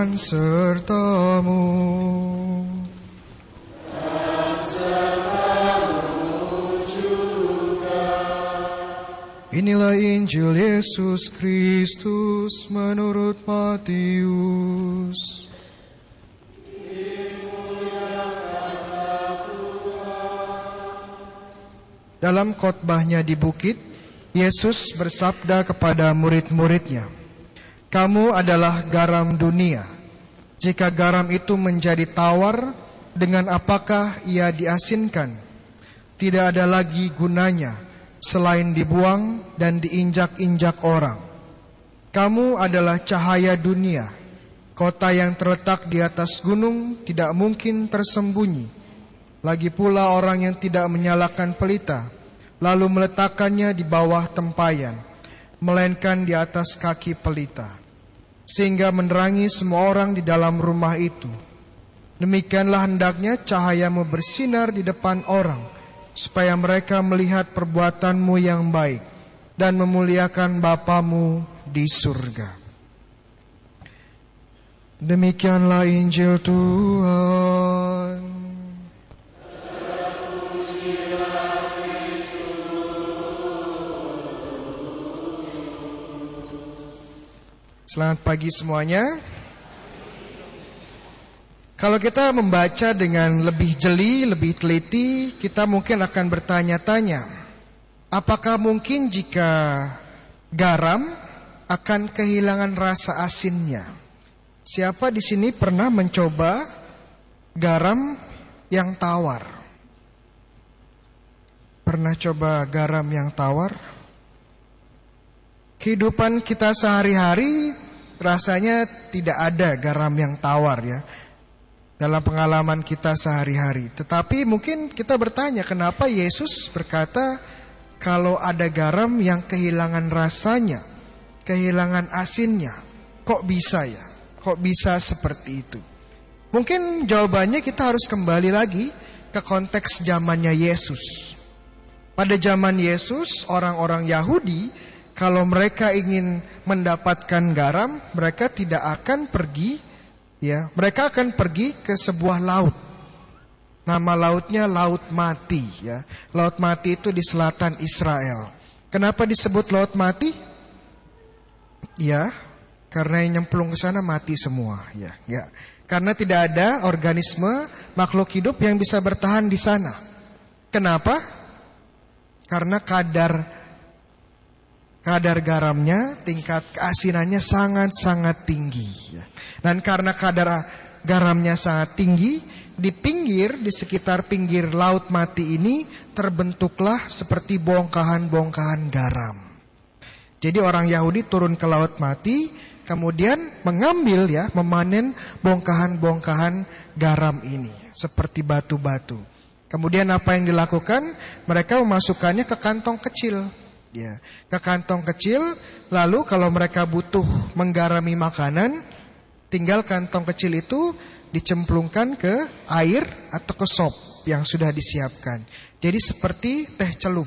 Tuhan sertamu. Inilah Injil Yesus Kristus menurut Matius. Dalam khotbahnya di bukit, Yesus bersabda kepada murid-muridnya, "Kamu adalah garam dunia. Jika garam itu menjadi tawar, dengan apakah ia diasinkan? Tidak ada lagi gunanya." selain dibuang dan diinjak-injak orang. Kamu adalah cahaya dunia. Kota yang terletak di atas gunung tidak mungkin tersembunyi. Lagi pula orang yang tidak menyalakan pelita, lalu meletakkannya di bawah tempayan, melainkan di atas kaki pelita, sehingga menerangi semua orang di dalam rumah itu. Demikianlah hendaknya cahayamu bersinar di depan orang, supaya mereka melihat perbuatanmu yang baik dan memuliakan Bapamu di surga. Demikianlah Injil Tuhan. Selamat pagi semuanya. Kalau kita membaca dengan lebih jeli, lebih teliti, kita mungkin akan bertanya-tanya, apakah mungkin jika garam akan kehilangan rasa asinnya? Siapa di sini pernah mencoba garam yang tawar? Pernah coba garam yang tawar? Kehidupan kita sehari-hari rasanya tidak ada garam yang tawar ya dalam pengalaman kita sehari-hari. Tetapi mungkin kita bertanya kenapa Yesus berkata kalau ada garam yang kehilangan rasanya, kehilangan asinnya, kok bisa ya? Kok bisa seperti itu? Mungkin jawabannya kita harus kembali lagi ke konteks zamannya Yesus. Pada zaman Yesus, orang-orang Yahudi kalau mereka ingin mendapatkan garam, mereka tidak akan pergi ya mereka akan pergi ke sebuah laut. Nama lautnya laut mati ya. Laut mati itu di selatan Israel. Kenapa disebut laut mati? Ya karena yang nyemplung ke sana mati semua ya ya. Karena tidak ada organisme makhluk hidup yang bisa bertahan di sana. Kenapa? Karena kadar kadar garamnya, tingkat keasinannya sangat-sangat tinggi. Dan karena kadar garamnya sangat tinggi, di pinggir, di sekitar pinggir laut mati ini terbentuklah seperti bongkahan-bongkahan garam. Jadi orang Yahudi turun ke laut mati, kemudian mengambil ya, memanen bongkahan-bongkahan garam ini seperti batu-batu. Kemudian apa yang dilakukan? Mereka memasukkannya ke kantong kecil ya ke kantong kecil lalu kalau mereka butuh menggarami makanan tinggal kantong kecil itu dicemplungkan ke air atau ke sop yang sudah disiapkan. Jadi seperti teh celup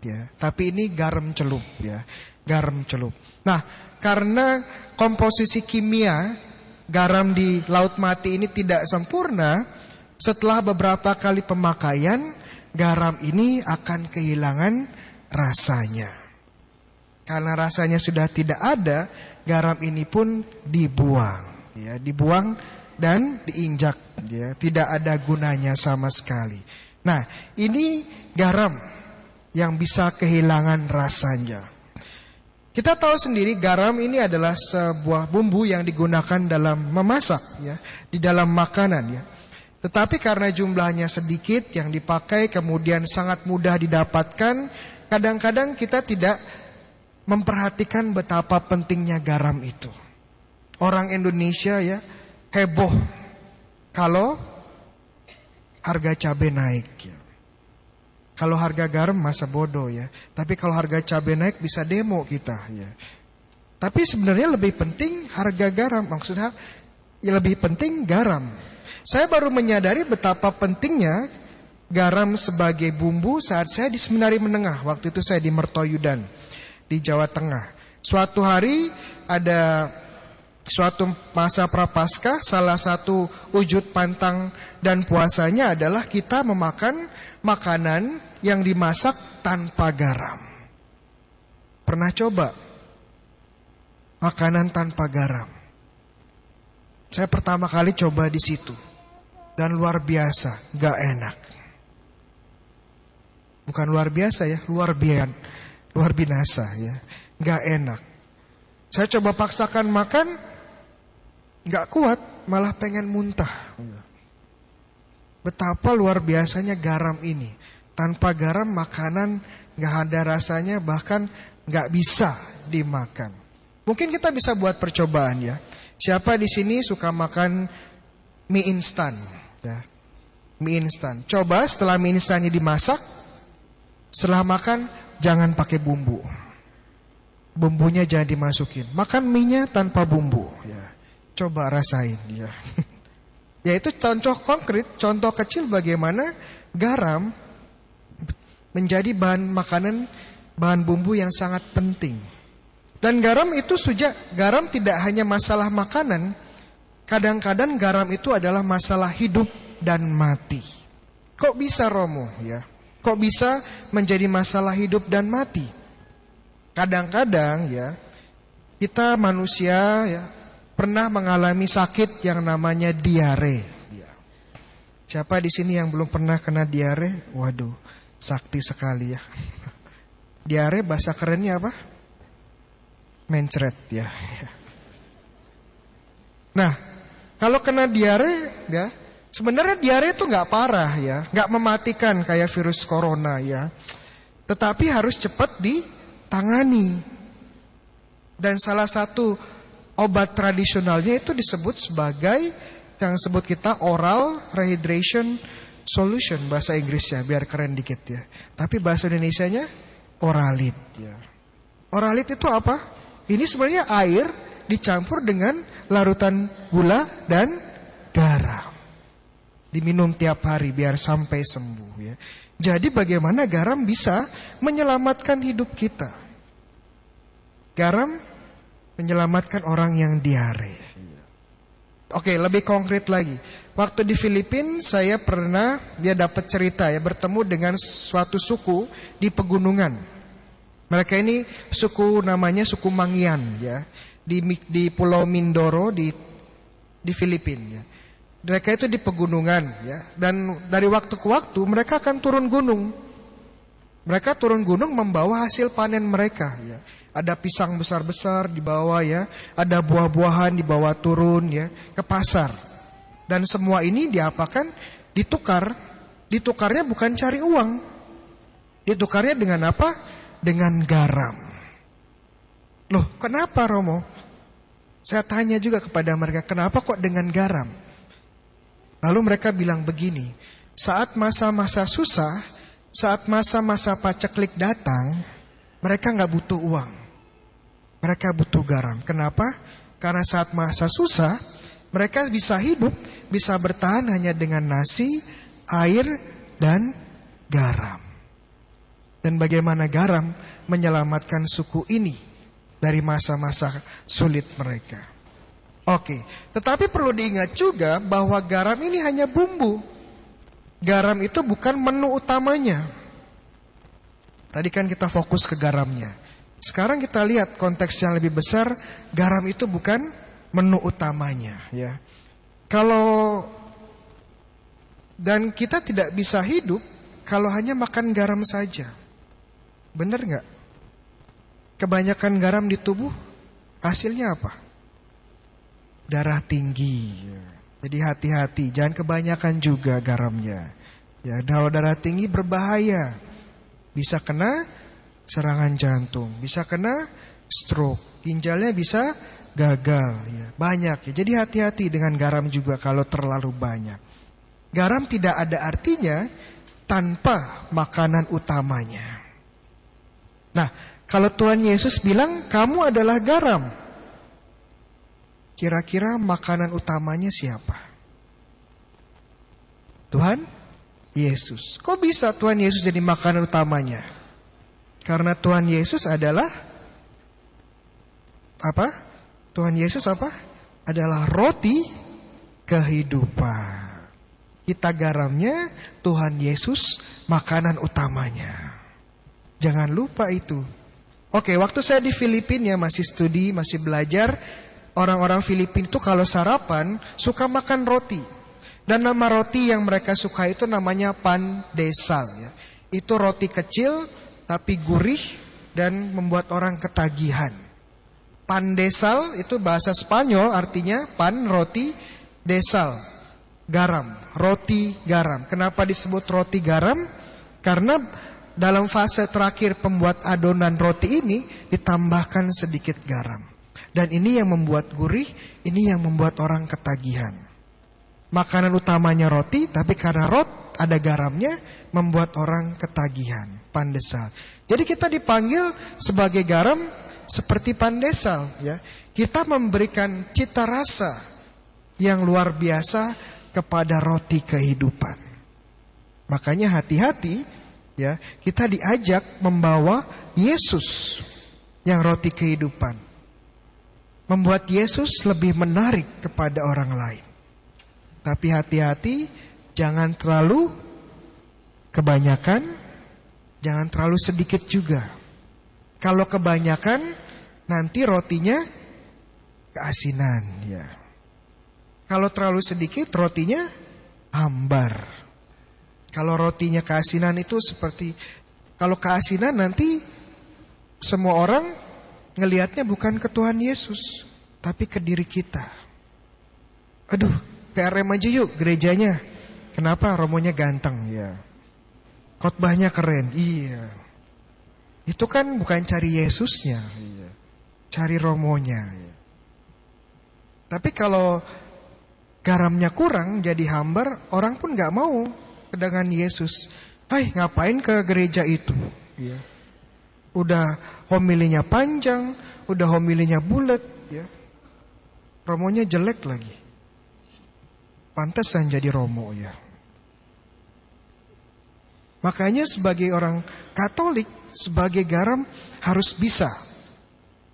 ya. Tapi ini garam celup ya. Garam celup. Nah karena komposisi kimia garam di laut mati ini tidak sempurna setelah beberapa kali pemakaian garam ini akan kehilangan rasanya. Karena rasanya sudah tidak ada, garam ini pun dibuang, ya, dibuang dan diinjak, ya, tidak ada gunanya sama sekali. Nah, ini garam yang bisa kehilangan rasanya. Kita tahu sendiri garam ini adalah sebuah bumbu yang digunakan dalam memasak ya, di dalam makanan ya. Tetapi karena jumlahnya sedikit yang dipakai kemudian sangat mudah didapatkan Kadang-kadang kita tidak memperhatikan betapa pentingnya garam itu. Orang Indonesia ya heboh kalau harga cabai naik ya. Kalau harga garam masa bodoh ya. Tapi kalau harga cabai naik bisa demo kita ya. Tapi sebenarnya lebih penting harga garam. Maksudnya ya lebih penting garam. Saya baru menyadari betapa pentingnya garam sebagai bumbu saat saya di seminari menengah. Waktu itu saya di Mertoyudan di Jawa Tengah. Suatu hari ada suatu masa prapaskah salah satu wujud pantang dan puasanya adalah kita memakan makanan yang dimasak tanpa garam. Pernah coba makanan tanpa garam? Saya pertama kali coba di situ dan luar biasa, gak enak. Bukan luar biasa ya, luar bian, luar binasa ya, gak enak. Saya coba paksakan makan, gak kuat, malah pengen muntah. Betapa luar biasanya garam ini. Tanpa garam makanan gak ada rasanya, bahkan gak bisa dimakan. Mungkin kita bisa buat percobaan ya. Siapa di sini suka makan mie instan? Ya. Mie instan. Coba setelah mie instannya dimasak, setelah makan jangan pakai bumbu. Bumbunya jangan dimasukin. Makan mie-nya tanpa bumbu. Ya. Coba rasain. Ya. ya itu contoh konkret, contoh kecil bagaimana garam menjadi bahan makanan, bahan bumbu yang sangat penting. Dan garam itu sudah garam tidak hanya masalah makanan, kadang-kadang garam itu adalah masalah hidup dan mati. Kok bisa Romo ya? Kok bisa menjadi masalah hidup dan mati? Kadang-kadang ya kita manusia ya pernah mengalami sakit yang namanya diare. Ya. Siapa di sini yang belum pernah kena diare? Waduh, sakti sekali ya. Diare bahasa kerennya apa? Mencret ya. Nah, kalau kena diare ya, Sebenarnya diare itu nggak parah ya, nggak mematikan kayak virus corona ya. Tetapi harus cepat ditangani. Dan salah satu obat tradisionalnya itu disebut sebagai yang sebut kita oral rehydration solution bahasa Inggrisnya biar keren dikit ya. Tapi bahasa Indonesianya oralit ya. Oralit itu apa? Ini sebenarnya air dicampur dengan larutan gula dan. Diminum tiap hari biar sampai sembuh ya. Jadi bagaimana garam bisa menyelamatkan hidup kita? Garam menyelamatkan orang yang diare. Oke, lebih konkret lagi. Waktu di Filipina saya pernah dia dapat cerita ya bertemu dengan suatu suku di pegunungan. Mereka ini suku namanya suku Mangian ya di di Pulau Mindoro di di Filipina. Ya. Mereka itu di pegunungan ya dan dari waktu ke waktu mereka akan turun gunung. Mereka turun gunung membawa hasil panen mereka ya. Ada pisang besar-besar dibawa ya, ada buah-buahan dibawa turun ya ke pasar. Dan semua ini diapakan? Ditukar. Ditukarnya bukan cari uang. Ditukarnya dengan apa? Dengan garam. Loh, kenapa Romo? Saya tanya juga kepada mereka, kenapa kok dengan garam? Lalu mereka bilang begini, saat masa-masa susah, saat masa-masa paceklik datang, mereka nggak butuh uang. Mereka butuh garam. Kenapa? Karena saat masa susah, mereka bisa hidup, bisa bertahan hanya dengan nasi, air, dan garam. Dan bagaimana garam menyelamatkan suku ini dari masa-masa sulit mereka. Oke, tetapi perlu diingat juga bahwa garam ini hanya bumbu. Garam itu bukan menu utamanya. Tadi kan kita fokus ke garamnya. Sekarang kita lihat konteks yang lebih besar, garam itu bukan menu utamanya, ya. Kalau dan kita tidak bisa hidup kalau hanya makan garam saja. Benar nggak? Kebanyakan garam di tubuh hasilnya apa? Darah tinggi. Jadi hati-hati, jangan kebanyakan juga garamnya. Ya, kalau darah tinggi berbahaya. Bisa kena serangan jantung, bisa kena stroke, ginjalnya bisa gagal ya. Banyak ya. Jadi hati-hati dengan garam juga kalau terlalu banyak. Garam tidak ada artinya tanpa makanan utamanya. Nah, kalau Tuhan Yesus bilang kamu adalah garam, Kira-kira makanan utamanya siapa? Tuhan Yesus. Kok bisa Tuhan Yesus jadi makanan utamanya? Karena Tuhan Yesus adalah apa? Tuhan Yesus apa? adalah roti kehidupan. Kita garamnya, Tuhan Yesus makanan utamanya. Jangan lupa itu. Oke, waktu saya di Filipina masih studi, masih belajar, orang-orang Filipina itu kalau sarapan suka makan roti. Dan nama roti yang mereka suka itu namanya pan desal ya. Itu roti kecil tapi gurih dan membuat orang ketagihan. Pan desal itu bahasa Spanyol artinya pan roti desal garam, roti garam. Kenapa disebut roti garam? Karena dalam fase terakhir pembuat adonan roti ini ditambahkan sedikit garam. Dan ini yang membuat gurih, ini yang membuat orang ketagihan. Makanan utamanya roti, tapi karena rot ada garamnya membuat orang ketagihan, pandesal. Jadi kita dipanggil sebagai garam seperti pandesal ya. Kita memberikan cita rasa yang luar biasa kepada roti kehidupan. Makanya hati-hati ya, kita diajak membawa Yesus yang roti kehidupan. Membuat Yesus lebih menarik kepada orang lain. Tapi hati-hati jangan terlalu kebanyakan, jangan terlalu sedikit juga. Kalau kebanyakan nanti rotinya keasinan ya. Kalau terlalu sedikit rotinya hambar. Kalau rotinya keasinan itu seperti kalau keasinan nanti semua orang ngelihatnya bukan ke Tuhan Yesus, tapi ke diri kita. Aduh, ke RM aja yuk gerejanya. Kenapa romonya ganteng ya? Khotbahnya keren. Iya. Itu kan bukan cari Yesusnya, iya. Cari romonya. Iya. Tapi kalau garamnya kurang jadi hambar, orang pun nggak mau dengan Yesus. Hai, ngapain ke gereja itu? Ya. Udah homilinya panjang, udah homilinya bulat, ya. Romonya jelek lagi. Pantesan jadi romo ya. Makanya sebagai orang Katolik, sebagai garam harus bisa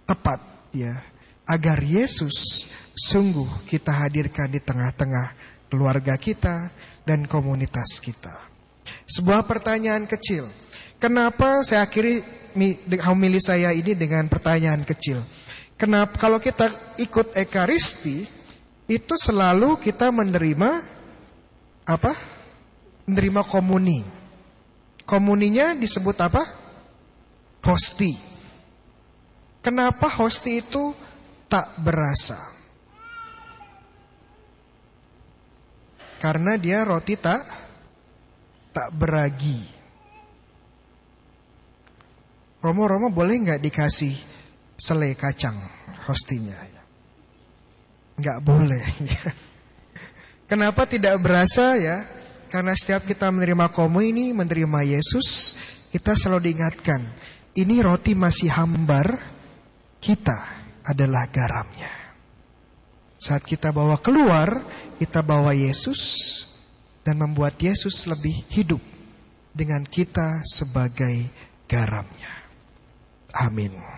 tepat ya, agar Yesus sungguh kita hadirkan di tengah-tengah keluarga kita dan komunitas kita. Sebuah pertanyaan kecil. Kenapa saya akhiri homili saya ini dengan pertanyaan kecil? Kenapa kalau kita ikut ekaristi itu selalu kita menerima apa? Menerima komuni. Komuninya disebut apa? Hosti. Kenapa hosti itu tak berasa? Karena dia roti tak tak beragi. Romo-romo boleh nggak dikasih selai kacang hostinya? Nggak boleh. Kenapa tidak berasa ya? Karena setiap kita menerima komu ini, menerima Yesus, kita selalu diingatkan, ini roti masih hambar, kita adalah garamnya. Saat kita bawa keluar, kita bawa Yesus dan membuat Yesus lebih hidup dengan kita sebagai garamnya. Amin.